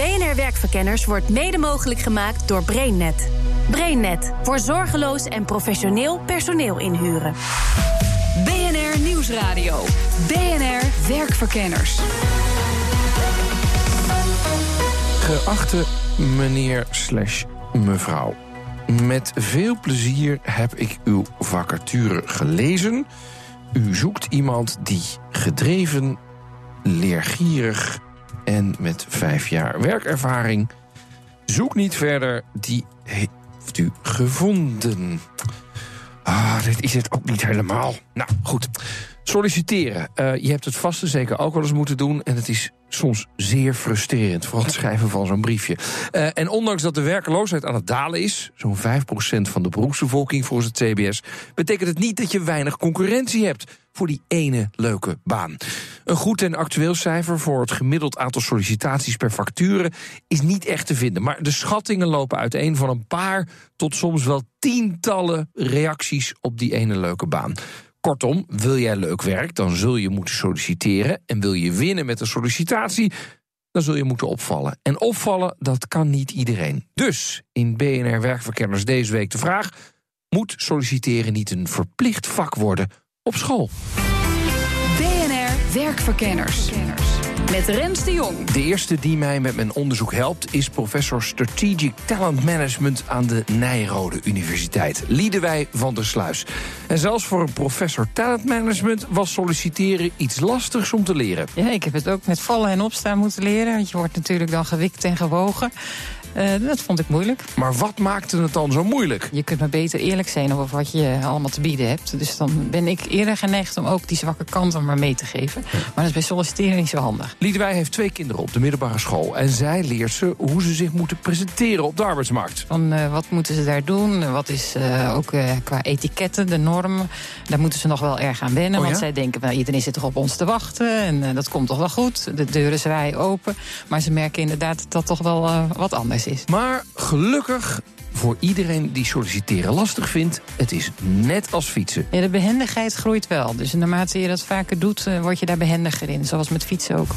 BNR Werkverkenners wordt mede mogelijk gemaakt door BrainNet. BrainNet voor zorgeloos en professioneel personeel inhuren. BNR Nieuwsradio. BNR Werkverkenners. Geachte meneer slash mevrouw. Met veel plezier heb ik uw vacature gelezen. U zoekt iemand die gedreven, leergierig en met vijf jaar werkervaring. Zoek niet verder, die heeft u gevonden. Ah, dit is het ook niet helemaal. Nou, goed. Solliciteren. Uh, je hebt het vast en zeker ook wel eens moeten doen. En het is soms zeer frustrerend, vooral het schrijven van zo'n briefje. Uh, en ondanks dat de werkeloosheid aan het dalen is... zo'n 5% van de beroepsbevolking volgens het CBS... betekent het niet dat je weinig concurrentie hebt voor die ene leuke baan. Een goed en actueel cijfer voor het gemiddeld aantal sollicitaties per facturen is niet echt te vinden. Maar de schattingen lopen uiteen van een paar tot soms wel tientallen reacties op die ene leuke baan. Kortom, wil jij leuk werk, dan zul je moeten solliciteren. En wil je winnen met een sollicitatie, dan zul je moeten opvallen. En opvallen, dat kan niet iedereen. Dus in BNR Werkverkenners deze week de vraag... moet solliciteren niet een verplicht vak worden op school? BNR Werkverkenners. Met Rens de Jong. De eerste die mij met mijn onderzoek helpt is professor Strategic Talent Management aan de Nijrode Universiteit, Liedewij van der Sluis. En zelfs voor een professor Talent Management was solliciteren iets lastigs om te leren. Ja, ik heb het ook met vallen en opstaan moeten leren, want je wordt natuurlijk dan gewikt en gewogen. Uh, dat vond ik moeilijk. Maar wat maakte het dan zo moeilijk? Je kunt maar beter eerlijk zijn over wat je allemaal te bieden hebt. Dus dan ben ik eerder geneigd om ook die zwakke kanten maar mee te geven. Maar dat is bij solliciteren niet zo handig. Liedewij heeft twee kinderen op de middelbare school. En zij leert ze hoe ze zich moeten presenteren op de arbeidsmarkt. Van uh, wat moeten ze daar doen? Wat is uh, ook qua etiketten, de norm? Daar moeten ze nog wel erg aan wennen. Oh, want zij denken, well, iedereen zit toch op ons te wachten. En dat komt toch wel goed. De deuren zwaaien open. Maar ze merken inderdaad dat dat toch wel wat anders is. Maar gelukkig voor iedereen die solliciteren lastig vindt, het is net als fietsen. Ja, de behendigheid groeit wel. Dus naarmate je dat vaker doet, eh, word je daar behendiger in. Zoals met fietsen ook.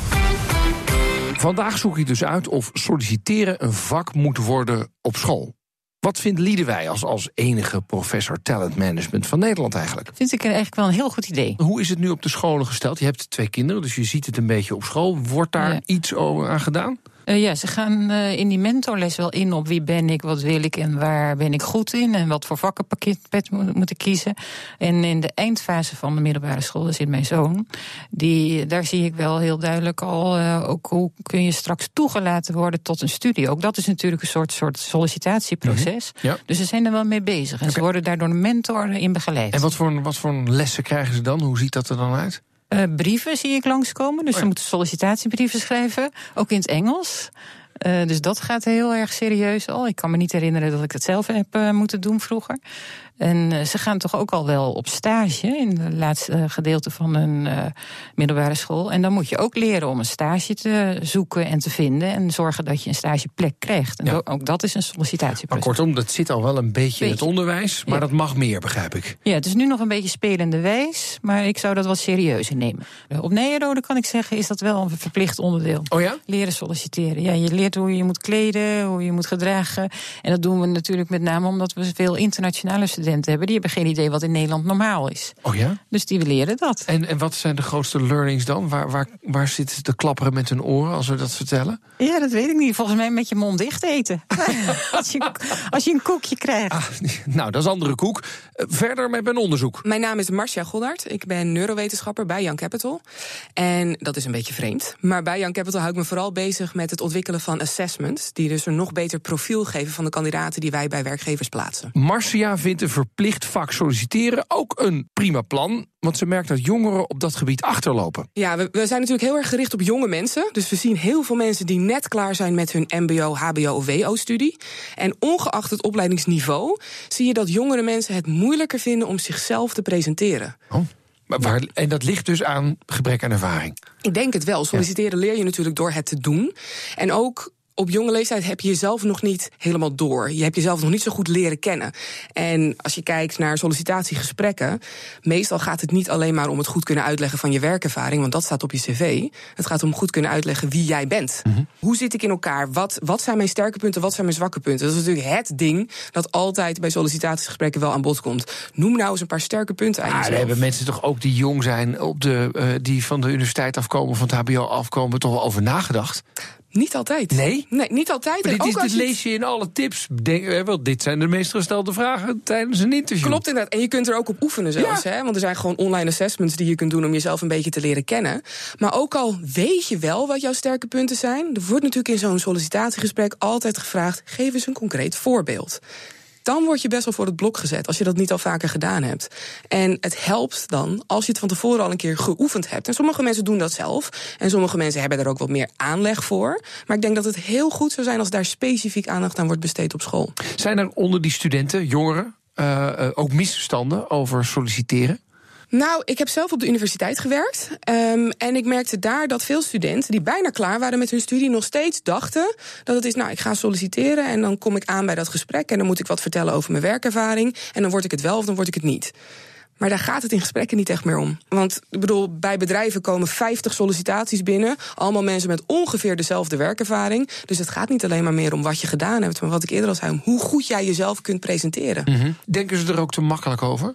Vandaag zoek ik dus uit of solliciteren een vak moet worden op school. Wat vindt Liedewij als, als enige professor talent management van Nederland eigenlijk? Vind ik eigenlijk wel een heel goed idee. Hoe is het nu op de scholen gesteld? Je hebt twee kinderen, dus je ziet het een beetje op school. Wordt daar iets over aan gedaan? Uh, ja, ze gaan uh, in die mentorles wel in op wie ben ik, wat wil ik en waar ben ik goed in en wat voor vakkenpakket moet, moet ik kiezen. En in de eindfase van de middelbare school, daar zit mijn zoon, die, daar zie ik wel heel duidelijk al uh, ook hoe kun je straks toegelaten worden tot een studie. Ook dat is natuurlijk een soort, soort sollicitatieproces. Mm -hmm. ja. Dus ze zijn er wel mee bezig en okay. ze worden daar door een mentor in begeleid. En wat voor, wat voor lessen krijgen ze dan? Hoe ziet dat er dan uit? Uh, brieven zie ik langskomen. Dus oh ja. ze moeten sollicitatiebrieven schrijven. Ook in het Engels. Uh, dus dat gaat heel erg serieus al. Ik kan me niet herinneren dat ik het zelf heb uh, moeten doen vroeger. En uh, ze gaan toch ook al wel op stage in het laatste gedeelte van hun uh, middelbare school. En dan moet je ook leren om een stage te zoeken en te vinden. En zorgen dat je een stageplek krijgt. En ja. ook dat is een sollicitatieproces. Maar kortom, dat zit al wel een beetje, beetje. in het onderwijs. Maar ja. dat mag meer, begrijp ik. Ja, het is nu nog een beetje spelende wijs. Maar ik zou dat wat serieuzer nemen. Op Nederrode kan ik zeggen, is dat wel een verplicht onderdeel. Oh ja? Leren solliciteren. Ja, je leert hoe je moet kleden, hoe je moet gedragen. En dat doen we natuurlijk met name omdat we veel internationale studenten hebben, die hebben geen idee wat in Nederland normaal is. Oh ja? Dus die leren dat. En, en wat zijn de grootste learnings dan? Waar, waar, waar zitten ze te klapperen met hun oren als we dat vertellen? Ja, dat weet ik niet. Volgens mij met je mond dicht eten. als, je, als je een koekje krijgt. Ah, nou, dat is andere koek. Verder met mijn onderzoek. Mijn naam is Marcia Goddard. Ik ben neurowetenschapper bij Young Capital. En dat is een beetje vreemd. Maar bij Young Capital hou ik me vooral bezig met het ontwikkelen van assessments. Die dus een nog beter profiel geven van de kandidaten die wij bij werkgevers plaatsen. Marcia vindt een verplicht vak solliciteren ook een prima plan. Want ze merkt dat jongeren op dat gebied achterlopen. Ja, we, we zijn natuurlijk heel erg gericht op jonge mensen. Dus we zien heel veel mensen die net klaar zijn met hun MBO, HBO of WO-studie. En ongeacht het opleidingsniveau zie je dat jongere mensen het moeilijker vinden om zichzelf te presenteren. Oh. Maar waar, en dat ligt dus aan gebrek aan ervaring? Ik denk het wel. Solliciteren leer je natuurlijk door het te doen. En ook op jonge leeftijd heb je jezelf nog niet helemaal door. Je hebt jezelf nog niet zo goed leren kennen. En als je kijkt naar sollicitatiegesprekken, meestal gaat het niet alleen maar om het goed kunnen uitleggen van je werkervaring, want dat staat op je cv. Het gaat om goed kunnen uitleggen wie jij bent. Hoe zit ik in elkaar? Wat, wat zijn mijn sterke punten? Wat zijn mijn zwakke punten? Dat is natuurlijk het ding dat altijd bij sollicitatiegesprekken wel aan bod komt. Noem nou eens een paar sterke punten aan Ah, jezelf. er hebben mensen toch ook die jong zijn, op de, eh, die van de universiteit afkomen, van het HBO afkomen, toch wel over nagedacht. Niet altijd. Nee? Nee, niet altijd. Maar dit, is, ook als dit je- lees je in alle tips. Denk, eh, wel, dit zijn de meest gestelde vragen tijdens een interview. Klopt inderdaad. En je kunt er ook op oefenen zelfs. Ja. Hè? Want er zijn gewoon online assessments die je kunt doen om jezelf een beetje te leren kennen. Maar ook al weet je wel wat jouw sterke punten zijn, er wordt natuurlijk in zo'n sollicitatiegesprek altijd gevraagd: geef eens een concreet voorbeeld. Dan word je best wel voor het blok gezet als je dat niet al vaker gedaan hebt. En het helpt dan als je het van tevoren al een keer geoefend hebt. En sommige mensen doen dat zelf. En sommige mensen hebben er ook wat meer aanleg voor. Maar ik denk dat het heel goed zou zijn als daar specifiek aandacht aan wordt besteed op school. Zijn er onder die studenten, jongeren, eh, eh, ook misverstanden over solliciteren? Nou, ik heb zelf op de universiteit gewerkt. ehm, en ik merkte daar dat veel studenten die bijna klaar waren met hun studie, nog steeds dachten dat het is, nou, ik ga solliciteren en dan kom ik aan bij dat gesprek en dan moet ik wat vertellen over mijn werkervaring. En dan word ik het wel of dan word ik het niet. Maar daar gaat het in gesprekken niet echt meer om. Want ik bedoel, bij bedrijven komen 50 sollicitaties binnen. Allemaal mensen met ongeveer dezelfde werkervaring. Dus het gaat niet alleen maar meer om wat je gedaan hebt, maar wat ik eerder al zei, om hoe goed jij jezelf kunt presenteren. Denken ze er ook te makkelijk over?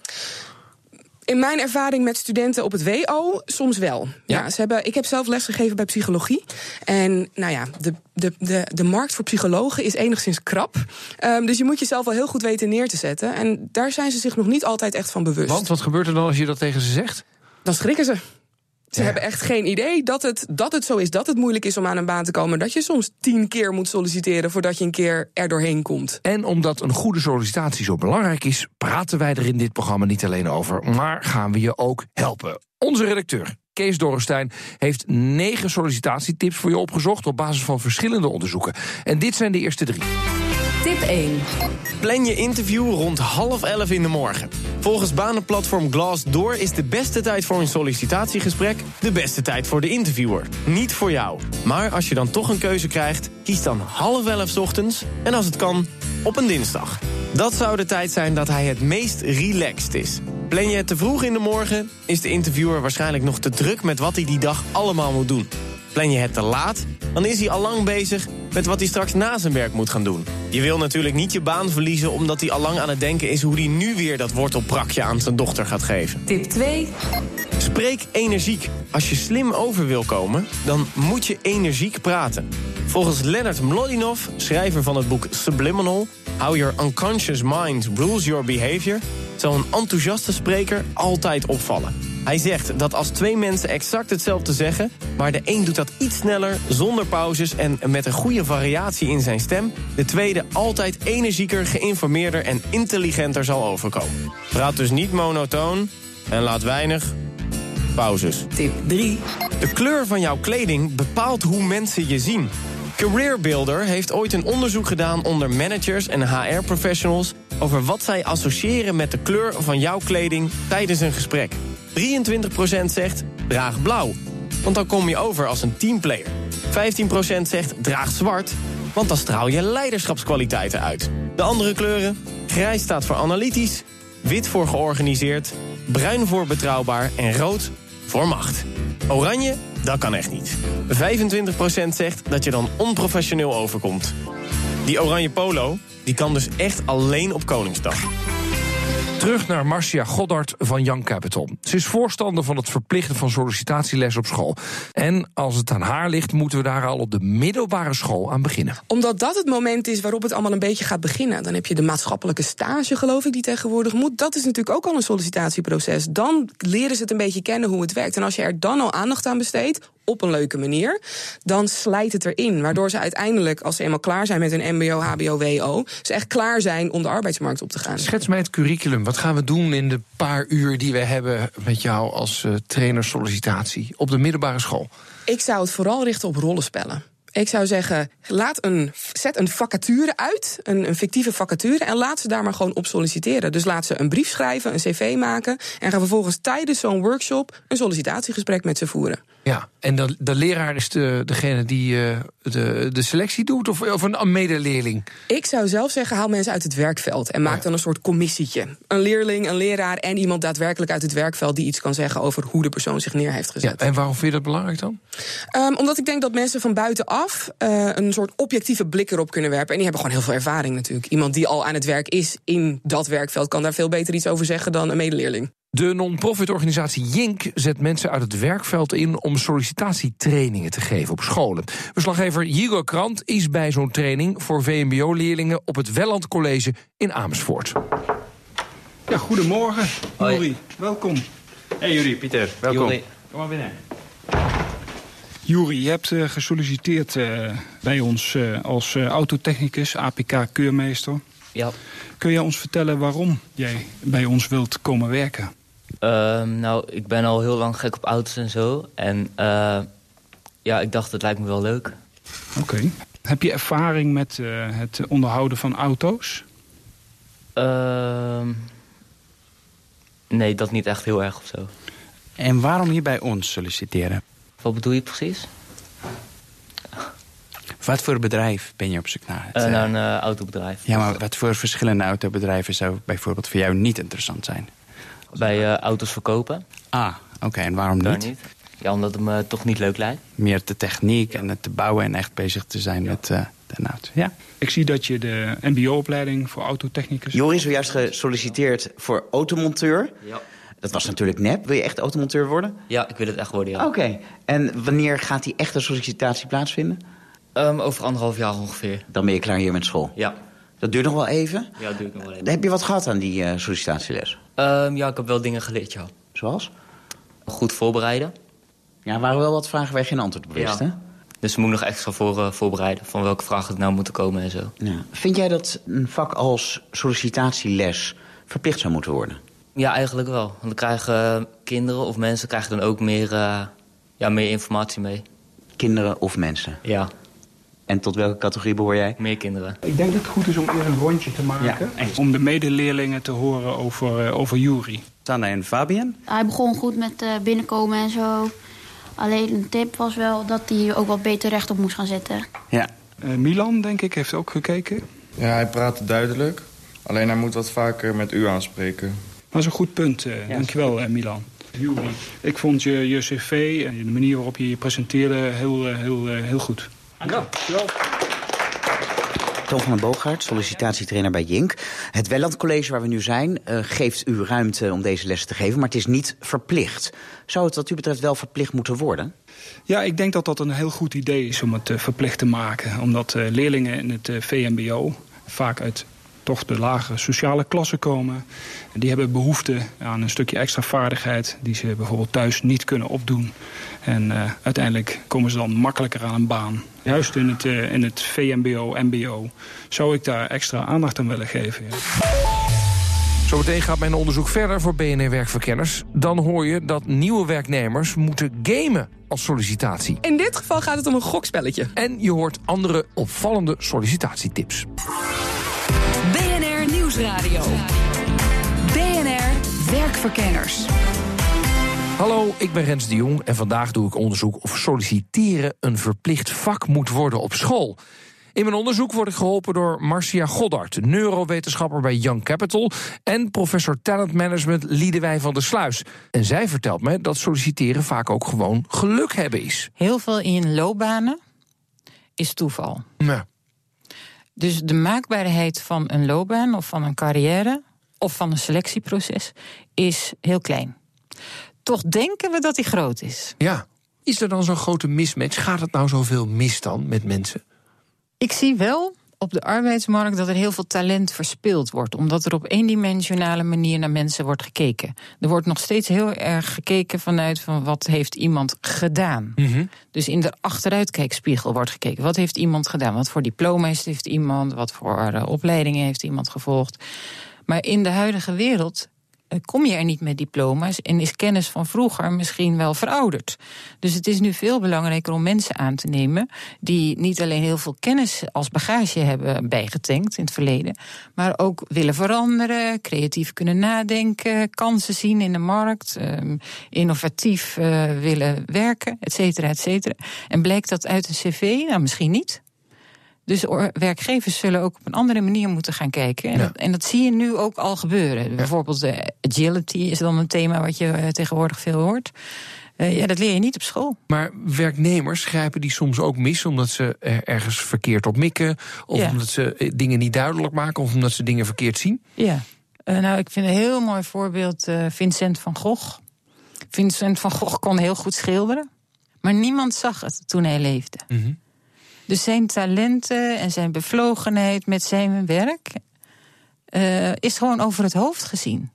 In mijn ervaring met studenten op het WO, soms wel. Ja. Ja. ze hebben, ik heb zelf lesgegeven bij psychologie. En nou ja, de, de, de, de markt voor psychologen is enigszins krap. Ehm, dus je moet jezelf wel heel goed weten neer te zetten. En daar zijn ze zich nog niet altijd echt van bewust. Want wat gebeurt er dan als je dat tegen ze zegt? Dan schrikken ze. Ze Ja. hebben echt geen idee dat het, dat het zo is, dat het moeilijk is om aan een baan te komen. Dat je soms tien keer moet solliciteren voordat je een keer er doorheen komt. En omdat een goede sollicitatie zo belangrijk is, praten wij er in dit programma niet alleen over, maar gaan we je ook helpen. Onze redacteur. Kees Dorrestein heeft negen sollicitatietips voor je opgezocht op basis van verschillende onderzoeken. En dit zijn de eerste drie. Tip 1. Plan je interview rond half elf in de morgen. Volgens banenplatform Glassdoor is de beste tijd voor een sollicitatiegesprek de beste tijd voor de interviewer. Niet voor jou. Maar als je dan toch een keuze krijgt, kies dan half elf ochtends en als het kan, op een dinsdag. Dat zou de tijd zijn dat hij het meest relaxed is. Plan je het te vroeg in de morgen, is de interviewer waarschijnlijk nog te druk met wat hij die dag allemaal moet doen. Plan je het te laat, dan is hij al lang bezig met wat hij straks na zijn werk moet gaan doen. Je wil natuurlijk niet je baan verliezen omdat hij al lang aan het denken is hoe hij nu weer dat wortelprakje aan zijn dochter gaat geven. Tip 2. Spreek energiek. Als je slim over wil komen, dan moet je energiek praten. Volgens Leonard Mlodinov, schrijver van het boek Subliminal... How Your Unconscious Mind Rules Your Behavior... zal een enthousiaste spreker altijd opvallen. Hij zegt dat als twee mensen exact hetzelfde zeggen... maar de een doet dat iets sneller, zonder pauzes... en met een goede variatie in zijn stem... de tweede altijd energieker, geïnformeerder en intelligenter zal overkomen. Praat dus niet monotoon en laat weinig pauzes. Tip 3. De kleur van jouw kleding bepaalt hoe mensen je zien. Career Builder heeft ooit een onderzoek gedaan onder managers en HR-professionals... over wat zij associëren met de kleur van jouw kleding tijdens een gesprek. 23% zegt draag blauw, want dan kom je over als een teamplayer. 15% zegt draag zwart, want dan straal je leiderschapskwaliteiten uit. De andere kleuren? Grijs staat voor analytisch, wit voor georganiseerd, bruin voor betrouwbaar en rood voor macht. Oranje, dat kan echt niet. 25% zegt dat je dan onprofessioneel overkomt. Die oranje polo, die kan dus echt alleen op Koningsdag. Terug naar Marcia Goddard van Young Capital. Ze is voorstander van het verplichten van sollicitatieles op school. En als het aan haar ligt, moeten we daar al op de middelbare school aan beginnen. Omdat dat het moment is waarop het allemaal een beetje gaat beginnen. Dan heb je de maatschappelijke stage, geloof ik, die tegenwoordig moet. Dat is natuurlijk ook al een sollicitatieproces. Dan leren ze het een beetje kennen hoe het werkt. En als je er dan al aandacht aan besteedt, op een leuke manier, dan slijt het erin. Waardoor ze uiteindelijk, als ze eenmaal klaar zijn met hun MBO, HBO, WO, ze echt klaar zijn om de arbeidsmarkt op te gaan. Schets mij het curriculum. Wat gaan we doen in de paar uur die we hebben met jou als uh, trainer sollicitatie op de middelbare school? Ik zou het vooral richten op rollenspellen. Ik zou zeggen, laat een, zet een vacature uit, een, een, fictieve vacature, en laat ze daar maar gewoon op solliciteren. Dus laat ze een brief schrijven, een cv maken, en ga vervolgens tijdens zo'n workshop een sollicitatiegesprek met ze voeren. Ja, en de, de leraar is de, degene die eh, de, de selectie doet, of, of een medeleerling? Ik zou zelf zeggen, haal mensen uit het werkveld en maak ja. dan een soort commissietje. Een leerling, een leraar en iemand daadwerkelijk uit het werkveld die iets kan zeggen over hoe de persoon zich neer heeft Ja, gezet. en waarom vind je dat belangrijk dan? Ehm, omdat ik denk dat mensen van buitenaf eh, een soort objectieve blik erop kunnen werpen. En die hebben gewoon heel veel ervaring natuurlijk. Iemand die al aan het werk is in dat werkveld kan daar veel beter iets over zeggen dan een medeleerling. De non-profit organisatie Jink zet mensen uit het werkveld in om sollicitatietrainingen te geven op scholen. Verslaggever Jigo Krant is bij zo'n training voor VMBO-leerlingen op het Welland College in Amersfoort. Ja, goedemorgen, Hoi. Juri. Welkom. Hey Juri, Pieter, welkom. Juri. Kom maar binnen. Juri, je hebt eh, gesolliciteerd eh, bij ons eh, als eh, autotechnicus, APK-keurmeester. Ja. Kun je ons vertellen waarom jij bij ons wilt komen werken? Ehm, nou, ik ben al heel lang gek op auto's en zo. En eh, ja, ik dacht, het lijkt me wel leuk. Oké. Heb je ervaring met eh, het onderhouden van auto's? Ehm, nee, dat niet echt heel erg of zo. En waarom hier bij ons solliciteren? Wat bedoel je precies? Wat voor bedrijf ben je op zoek naar? Het, naar een autobedrijf. ja, maar wat voor verschillende autobedrijven zou bijvoorbeeld voor jou niet interessant zijn? Bij eh, auto's verkopen. Ah, oké. En waarom Daar niet? niet. Ja, omdat het me toch niet leuk lijkt. Meer de techniek en het te bouwen en echt bezig te zijn met eh, de auto. Ja. Ik zie dat je de mbo-opleiding voor autotechnicus... Joris is zojuist gesolliciteerd voor automonteur. Ja. Dat was natuurlijk nep. Wil je echt automonteur worden? Ja, ik wil het echt worden, ja. Oké. En wanneer gaat die echte sollicitatie plaatsvinden? Ehm, over anderhalf jaar ongeveer. Dan ben je klaar hier met school. Ja. Dat duurt nog wel even. Ja, dat ik nog wel even. Heb je wat gehad aan die eh, sollicitatieles? Ehm, ja, ik heb wel dingen geleerd, ja. Zoals? Goed voorbereiden. Ja, er waren wel wat vragen waar je geen antwoord op wist, Ja. hè? Dus we moeten nog extra voor, eh, voorbereiden. Van welke vragen het nou moeten komen en zo. Ja. Vind jij dat een vak als sollicitatieles verplicht zou moeten worden? Ja, eigenlijk wel. Want dan krijgen eh, kinderen of mensen krijgen dan ook meer, ja, meer informatie mee. Kinderen of mensen? Ja, En tot welke categorie behoor jij? meer kinderen. Ik denk dat het goed is om eerst een rondje te maken. Ja, om de medeleerlingen te horen over, eh, over Juri. Sanne en Fabian? Hij begon goed met eh, binnenkomen en zo. Alleen een tip was wel dat hij ook wat beter rechtop moest gaan zitten. Ja. Eh, Milan, denk ik, heeft ook gekeken. Ja, hij praat duidelijk. Alleen hij moet wat vaker met u aanspreken. Dat is een goed punt. eh dankjewel, eh, Milan. Juri, ik vond je, je cv en de manier waarop je je presenteerde heel, heel, heel goed. Toon van den Boogaard, sollicitatietrainer bij Jink. Het Welland College waar we nu zijn eh, geeft u ruimte om deze lessen te geven, maar het is niet verplicht. Zou het wat u betreft wel verplicht moeten worden? Ja, ik denk dat dat een heel goed idee is om het eh, verplicht te maken. Omdat eh, leerlingen in het eh, VMBO vaak uit toch de lagere sociale klasse komen. En die hebben behoefte aan een stukje extra vaardigheid... die ze bijvoorbeeld thuis niet kunnen opdoen. En eh, uiteindelijk komen ze dan makkelijker aan een baan. Juist in het, eh, in het VMBO, MBO zou ik daar extra aandacht aan willen geven. ja. Zometeen gaat mijn onderzoek verder voor BNR Werkverkenners. Dan hoor je dat nieuwe werknemers moeten gamen als sollicitatie. In dit geval gaat het om een gokspelletje. En je hoort andere opvallende sollicitatietips. BNR Nieuwsradio. BNR Werkverkenners. Hallo, ik ben Rens de Jong en vandaag doe ik onderzoek of solliciteren een verplicht vak moet worden op school. In mijn onderzoek word ik geholpen door Marcia Goddard, neurowetenschapper bij Young Capital, en professor talent management Liedewij van der Sluis. En zij vertelt me dat solliciteren vaak ook gewoon geluk hebben is. Heel veel in loopbanen is toeval. Nou, Dus de maakbaarheid van een loopbaan of van een carrière of van een selectieproces is heel klein. Toch denken we dat die groot is. ja. Is er dan zo'n grote mismatch? Gaat het nou zoveel mis dan met mensen? Ik zie wel op de arbeidsmarkt dat er heel veel talent verspild wordt. Omdat er op eendimensionale manier naar mensen wordt gekeken. Er wordt nog steeds heel erg gekeken vanuit van wat heeft iemand gedaan. Dus in de achteruitkijkspiegel wordt gekeken. Wat heeft iemand gedaan? Wat voor diploma's heeft iemand? Wat voor eh, opleidingen heeft iemand gevolgd? Maar in de huidige wereld kom je er niet met diploma's en is kennis van vroeger misschien wel verouderd. Dus het is nu veel belangrijker om mensen aan te nemen die niet alleen heel veel kennis als bagage hebben bijgetankt in het verleden, maar ook willen veranderen, creatief kunnen nadenken, kansen zien in de markt, ehm, innovatief uh, willen werken, et cetera, et cetera. En blijkt dat uit een cv? Nou, misschien niet. Dus werkgevers zullen ook op een andere manier moeten gaan kijken. En, dat, en dat, zie je nu ook al gebeuren. Bijvoorbeeld de agility is dan een thema wat je eh, tegenwoordig veel hoort. Uh, ja, dat leer je niet op school. Maar werknemers grijpen die soms ook mis omdat ze ergens verkeerd op mikken. Of omdat ze eh, dingen niet duidelijk maken. Of omdat ze dingen verkeerd zien. Ja, uh, nou, ik vind een heel mooi voorbeeld uh, Vincent van Gogh. Vincent van Gogh kon heel goed schilderen. Maar niemand zag het toen hij leefde. Mm -hmm. Dus zijn talenten en zijn bevlogenheid met zijn werk uh, is gewoon over het hoofd gezien.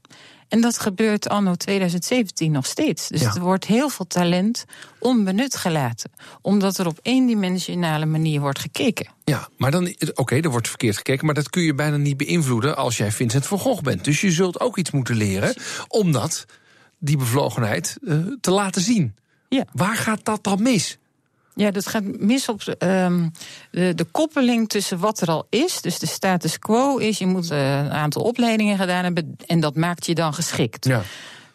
En dat gebeurt anno 2017 nog steeds. Dus ja. er wordt heel veel talent onbenut gelaten. Omdat er op eendimensionale manier wordt gekeken. Ja, maar dan, oké, okay, er wordt verkeerd gekeken... maar dat kun je bijna niet beïnvloeden als jij Vincent van Gogh bent. Dus je zult ook iets moeten leren om dat, die bevlogenheid, uh, te laten zien. Ja. Waar gaat dat dan mis? Ja, dat gaat mis op um, de, de, koppeling tussen wat er al is. Dus de status quo is, je moet uh, een aantal opleidingen gedaan hebben... en dat maakt je dan geschikt. Ja.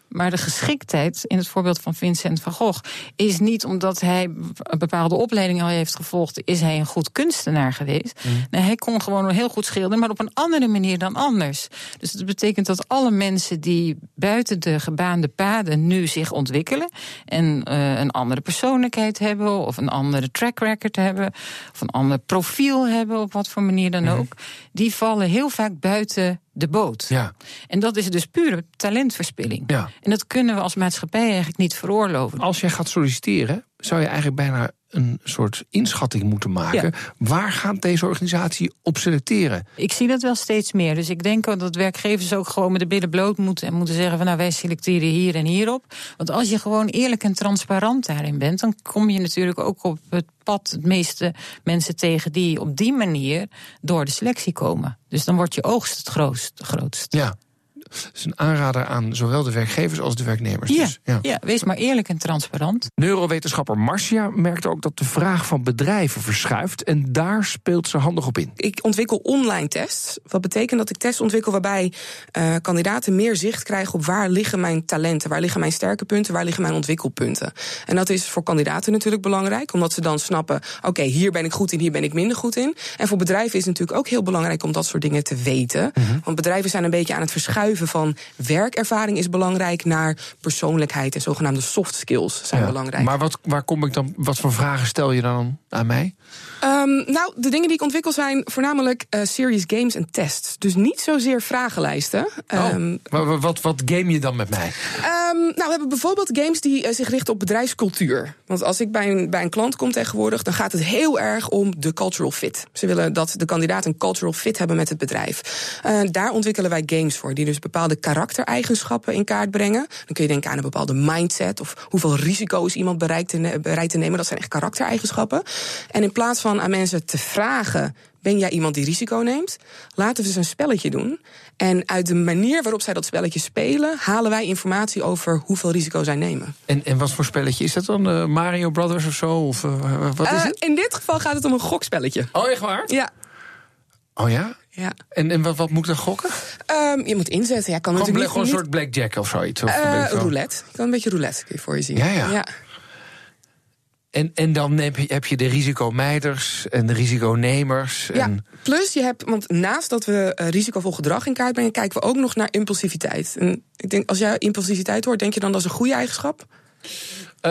Maar de geschiktheid, in het voorbeeld van Vincent van Gogh, is niet omdat hij een bepaalde opleiding al heeft gevolgd, is hij een goed kunstenaar geweest. Mm. Nee, hij kon gewoon heel goed schilderen, maar op een andere manier dan anders. Dus dat betekent dat alle mensen die buiten de gebaande paden nu zich ontwikkelen en uh, een andere persoonlijkheid hebben, of een andere track record hebben, of een ander profiel hebben, op wat voor manier dan ook, mm. die vallen heel vaak buiten de boot. Ja. En dat is dus pure talentverspilling. Ja. En dat kunnen we als maatschappij eigenlijk niet veroorloven. Als jij gaat solliciteren, zou je eigenlijk bijna een soort inschatting moeten maken. Ja. Waar gaat deze organisatie op selecteren? Ik zie dat wel steeds meer. Dus ik denk dat werkgevers ook gewoon met de billen bloot moeten en moeten zeggen van nou wij selecteren hier en hierop. Want als je gewoon eerlijk en transparant daarin bent, dan kom je natuurlijk ook op het pad het meeste mensen tegen die op die manier door de selectie komen. Dus dan wordt je oogst het grootst. grootst. Ja. Dat is een aanrader aan zowel de werkgevers als de werknemers. Ja, dus, ja. ja, wees maar eerlijk en transparant. Neurowetenschapper Marcia merkt ook dat de vraag van bedrijven verschuift. En daar speelt ze handig op in. Ik ontwikkel online tests. Wat betekent dat ik tests ontwikkel waarbij uh, kandidaten meer zicht krijgen op waar liggen mijn talenten, waar liggen mijn sterke punten, waar liggen mijn ontwikkelpunten. En dat is voor kandidaten natuurlijk belangrijk, omdat ze dan snappen: oké, okay, hier ben ik goed in, hier ben ik minder goed in. En voor bedrijven is het natuurlijk ook heel belangrijk om dat soort dingen te weten. Mm -hmm. Want bedrijven zijn een beetje aan het verschuiven van werkervaring is belangrijk naar persoonlijkheid en zogenaamde soft skills zijn ja, belangrijk. Maar wat, waar kom ik dan? Wat voor vragen stel je dan aan mij? Um, nou, de dingen die ik ontwikkel zijn voornamelijk uh, serious games en tests. Dus niet zozeer vragenlijsten. Oh, um, wat, wat, wat game je dan met mij? Um, nou, we hebben bijvoorbeeld games die uh, zich richten op bedrijfscultuur. Want als ik bij een, bij een klant kom tegenwoordig, dan gaat het heel erg om de cultural fit. Ze willen dat de kandidaat een cultural fit hebben met het bedrijf. Uh, daar ontwikkelen wij games voor, die dus bepaalde karaktereigenschappen in kaart brengen. Dan kun je denken aan een bepaalde mindset of hoeveel risico's iemand bereikt te, bereid te nemen. Dat zijn echt karaktereigenschappen. En in plaats van aan mensen te vragen: ben jij iemand die risico neemt? Laten we ze een spelletje doen. En uit de manier waarop zij dat spelletje spelen, halen wij informatie over hoeveel risico zij nemen. En, en wat voor spelletje is dat dan? Uh, Mario Brothers of zo? Of, uh, wat is uh, het? In dit geval gaat het om een gokspelletje. Oh, echt waar? Ja. Oh ja? Ja. En, en wat, wat moet er gokken? Um, je moet inzetten. Ja, kan gewoon natuurlijk gewoon niet, een soort blackjack of zoiets? Of uh, roulette. Je kan een beetje roulette kun je voor je zien. Ja, ja. ja. En, en dan heb je, heb je de risicomijders en de risiconemers. En... Ja, plus je hebt, want naast dat we uh, risicovol gedrag in kaart brengen, kijken we ook nog naar impulsiviteit. En ik denk, als jij impulsiviteit hoort, denk je dan dat is een goede eigenschap? Uh,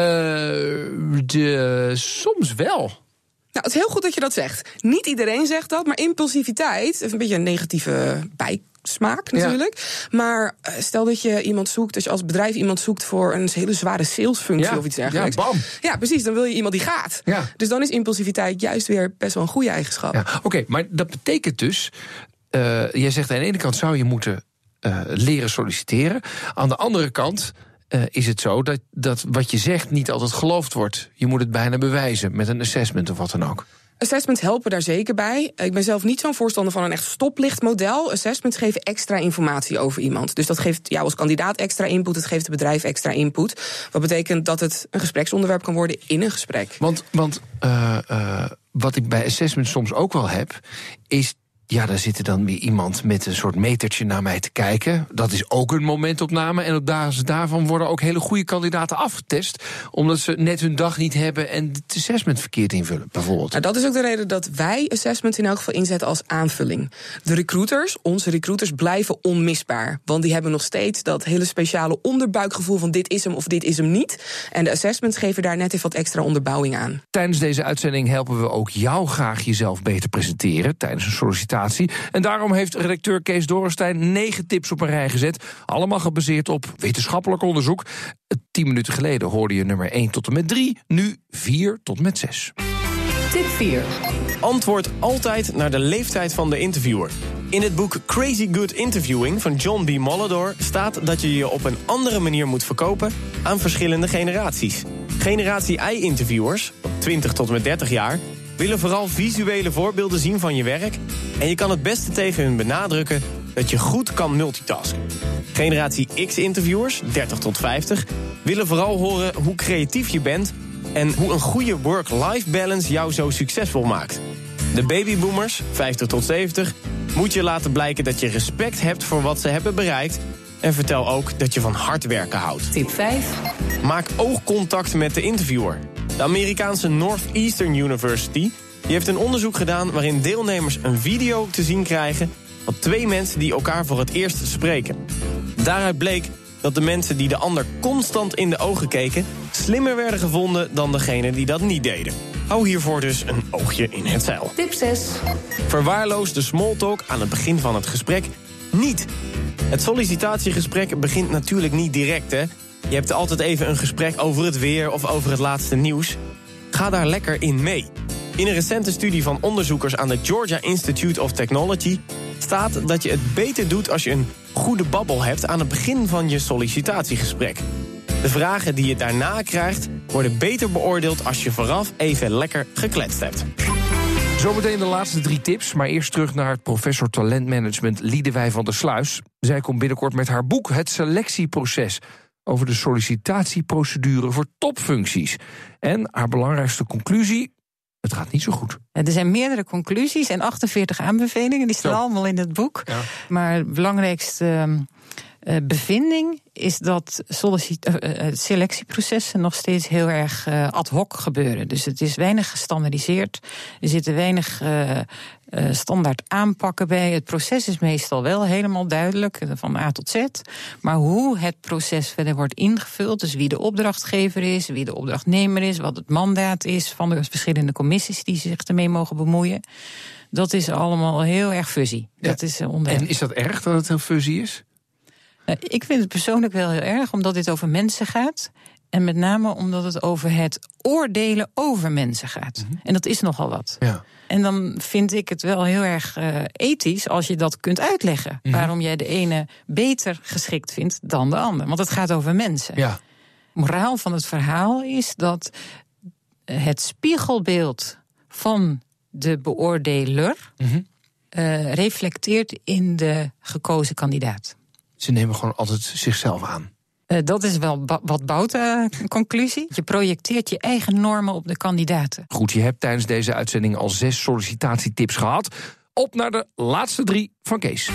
de, soms wel. Nou, het is heel goed dat je dat zegt. Niet iedereen zegt dat, maar impulsiviteit heeft een beetje een negatieve bijsmaak natuurlijk. Ja. Maar stel dat je iemand zoekt, dus als bedrijf iemand zoekt voor een hele zware salesfunctie ja. of iets dergelijks. Ja, bam. ja, precies. Dan wil je iemand die gaat. Ja. Dus dan is impulsiviteit juist weer best wel een goede eigenschap. Ja, Oké, okay, maar dat betekent dus, uh, jij zegt aan de ene kant zou je moeten uh, leren solliciteren. Aan de andere kant uh, is het zo dat, dat wat je zegt niet altijd geloofd wordt. Je moet het bijna bewijzen met een assessment of wat dan ook. Assessments helpen daar zeker bij. Ik ben zelf niet zo'n voorstander van een echt stoplichtmodel. Assessments geven extra informatie over iemand. Dus dat geeft jou als kandidaat extra input, het geeft het bedrijf extra input. Wat betekent dat het een gespreksonderwerp kan worden in een gesprek. Want, want uh, uh, wat ik bij assessments soms ook wel heb, is ja, daar zit er dan weer iemand met een soort metertje naar mij te kijken. Dat is ook een momentopname. En op basis daarvan worden ook hele goede kandidaten afgetest. Omdat ze net hun dag niet hebben en het assessment verkeerd invullen, bijvoorbeeld. Nou, dat is ook de reden dat wij assessments in elk geval inzetten als aanvulling. De recruiters, onze recruiters, blijven onmisbaar. Want die hebben nog steeds dat hele speciale onderbuikgevoel van dit is hem of dit is hem niet. En de assessments geven daar net even wat extra onderbouwing aan. Tijdens deze uitzending helpen we ook jou graag jezelf beter presenteren. Tijdens een sollicitatie en daarom heeft redacteur Kees Dorenstein negen tips op een rij gezet. Allemaal gebaseerd op wetenschappelijk onderzoek. Tien minuten geleden hoorde je nummer 1 tot en met 3. Nu 4 tot en met 6. Tip 4. Antwoord altijd naar de leeftijd van de interviewer. In het boek Crazy Good Interviewing van John B. Mollador staat dat je je op een andere manier moet verkopen aan verschillende generaties. Generatie I-interviewers, 20 tot en met 30 jaar, willen vooral visuele voorbeelden zien van je werk... en je kan het beste tegen hun benadrukken dat je goed kan multitasken. Generatie X-interviewers, 30 tot 50, willen vooral horen hoe creatief je bent... en hoe een goede work-life balance jou zo succesvol maakt. De babyboomers, 50 tot 70, moet je laten blijken dat je respect hebt voor wat ze hebben bereikt... en vertel ook dat je van hard werken houdt. Tip 5. Maak oogcontact met de interviewer. De Amerikaanse Northeastern University die heeft een onderzoek gedaan waarin deelnemers een video te zien krijgen van twee mensen die elkaar voor het eerst spreken. Daaruit bleek dat de mensen die de ander constant in de ogen keken slimmer werden gevonden dan degenen die dat niet deden. Hou hiervoor dus een oogje in het zeil. Tip 6. Verwaarloos de smalltalk aan het begin van het gesprek niet. Het sollicitatiegesprek begint natuurlijk niet direct, hè? Je hebt altijd even een gesprek over het weer of over het laatste nieuws. Ga daar lekker in mee. In een recente studie van onderzoekers aan de Georgia Institute of Technology staat dat je het beter doet als je een goede babbel hebt aan het begin van je sollicitatiegesprek. De vragen die je daarna krijgt worden beter beoordeeld als je vooraf even lekker gekletst hebt. Zometeen de laatste drie tips, maar eerst terug naar professor talentmanagement Liedewij van der Sluis. Zij komt binnenkort met haar boek Het Selectieproces over de sollicitatieprocedure voor topfuncties. En haar belangrijkste conclusie: het gaat niet zo goed. Er zijn meerdere conclusies en 48 aanbevelingen. Die staan allemaal in het boek. Ja. Maar het belangrijkste uh, bevinding is dat uh, selectieprocessen nog steeds heel erg ad hoc gebeuren. Dus het is weinig gestandardiseerd. Er zitten weinig standaard aanpakken bij. Het proces is meestal wel helemaal duidelijk, van A tot Z. Maar hoe het proces verder wordt ingevuld, dus wie de opdrachtgever is, wie de opdrachtnemer is, wat het mandaat is van de verschillende commissies die zich ermee mogen bemoeien. Dat is allemaal heel erg fuzzy. Ja. Dat is en is dat erg dat het heel fuzzy is? Nou, ik vind het persoonlijk wel heel erg, omdat dit over mensen gaat. En met name omdat het over het oordelen over mensen gaat. Mm -hmm. En dat is nogal wat. Ja. En dan vind ik het wel heel erg uh, ethisch als je dat kunt uitleggen. Mm -hmm. Waarom jij de ene beter geschikt vindt dan de ander. Want het gaat over mensen. Ja. Moraal van het verhaal is dat het spiegelbeeld van de beoordeler mm -hmm. uh, reflecteert in de gekozen kandidaat. Ze nemen gewoon altijd zichzelf aan. Uh, dat is wel wat boute uh, conclusie. Je projecteert je eigen normen op de kandidaten. Goed, je hebt tijdens deze uitzending al zes sollicitatietips gehad. Op naar de laatste drie van Kees.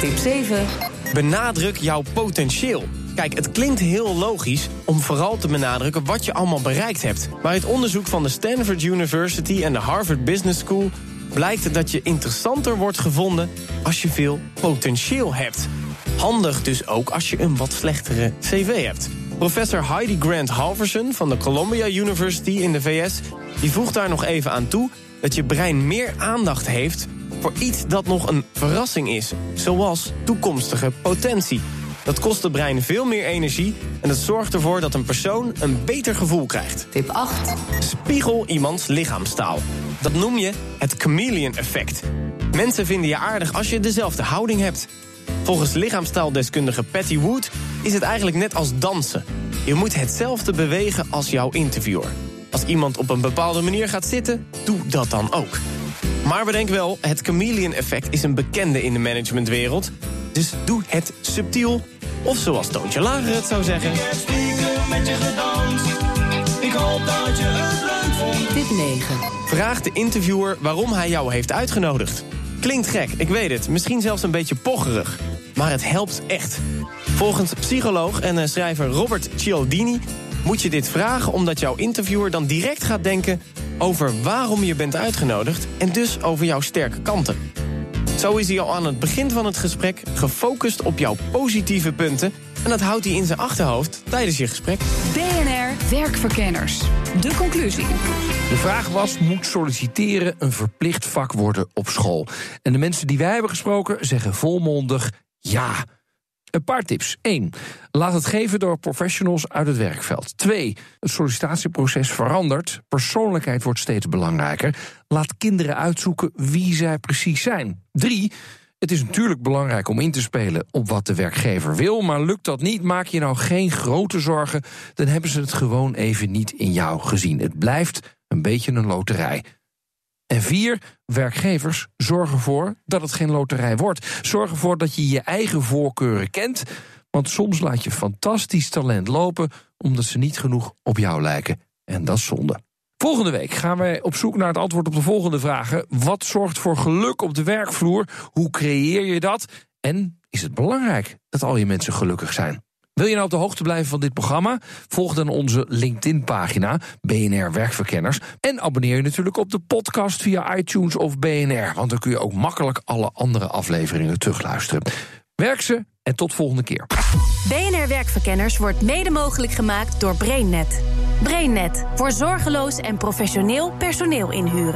Tip 7. Benadruk jouw potentieel. Kijk, het klinkt heel logisch om vooral te benadrukken wat je allemaal bereikt hebt. Maar uit onderzoek van de Stanford University en de Harvard Business School blijkt dat je interessanter wordt gevonden als je veel potentieel hebt. Handig dus ook als je een wat slechtere cv hebt. Professor Heidi Grant Halverson van de Columbia University in de VS... die voegt daar nog even aan toe dat je brein meer aandacht heeft... voor iets dat nog een verrassing is, zoals toekomstige potentie. Dat kost het brein veel meer energie en dat zorgt ervoor dat een persoon een beter gevoel krijgt. Tip 8. Spiegel iemands lichaamstaal. Dat noem je het chameleon effect. Mensen vinden je aardig als je dezelfde houding hebt. Volgens lichaamstaaldeskundige Patty Wood is het eigenlijk net als dansen. Je moet hetzelfde bewegen als jouw interviewer. Als iemand op een bepaalde manier gaat zitten, doe dat dan ook. Maar bedenk wel, het chameleon-effect is een bekende in de managementwereld. Dus doe het subtiel, of zoals Toontje Lager het zou zeggen... met je gedanst. Ik hoop dat je het leuk vond. Tip 9. Vraag de interviewer waarom hij jou heeft uitgenodigd. Klinkt gek, ik weet het. Misschien zelfs een beetje pocherig. Maar het helpt echt. Volgens psycholoog en eh, schrijver Robert Cialdini... moet je dit vragen omdat jouw interviewer dan direct gaat denken... over waarom je bent uitgenodigd... en dus over jouw sterke kanten. Zo is hij al aan het begin van het gesprek gefocust op jouw positieve punten... en dat houdt hij in zijn achterhoofd tijdens je gesprek. BNR Werkverkenners. De conclusie. De vraag was, moet solliciteren een verplicht vak worden op school? En de mensen die wij hebben gesproken zeggen volmondig ja. Een paar tips. 1. Laat het geven door professionals uit het werkveld. 2. Het sollicitatieproces verandert. Persoonlijkheid wordt steeds belangrijker. Laat kinderen uitzoeken wie zij precies zijn. 3. Het is natuurlijk belangrijk om in te spelen op wat de werkgever wil, maar lukt dat niet, maak je nou geen grote zorgen, dan hebben ze het gewoon even niet in jou gezien. Het blijft een beetje een loterij. En vier, werkgevers zorgen ervoor dat het geen loterij wordt. Zorg ervoor dat je je eigen voorkeuren kent. Want soms laat je fantastisch talent lopen omdat ze niet genoeg op jou lijken. En dat is zonde. Volgende week gaan wij op zoek naar het antwoord op de volgende vragen. Wat zorgt voor geluk op de werkvloer? Hoe creëer je dat? En is het belangrijk dat al je mensen gelukkig zijn? Wil je nou op de hoogte blijven van dit programma? Volg dan onze LinkedIn-pagina BNR Werkverkenners. En abonneer je natuurlijk op de podcast via iTunes of BNR. Want dan kun je ook makkelijk alle andere afleveringen terugluisteren. Werk ze en tot volgende keer. BNR Werkverkenners wordt mede mogelijk gemaakt door BrainNet. BrainNet voor zorgeloos en professioneel personeel inhuren.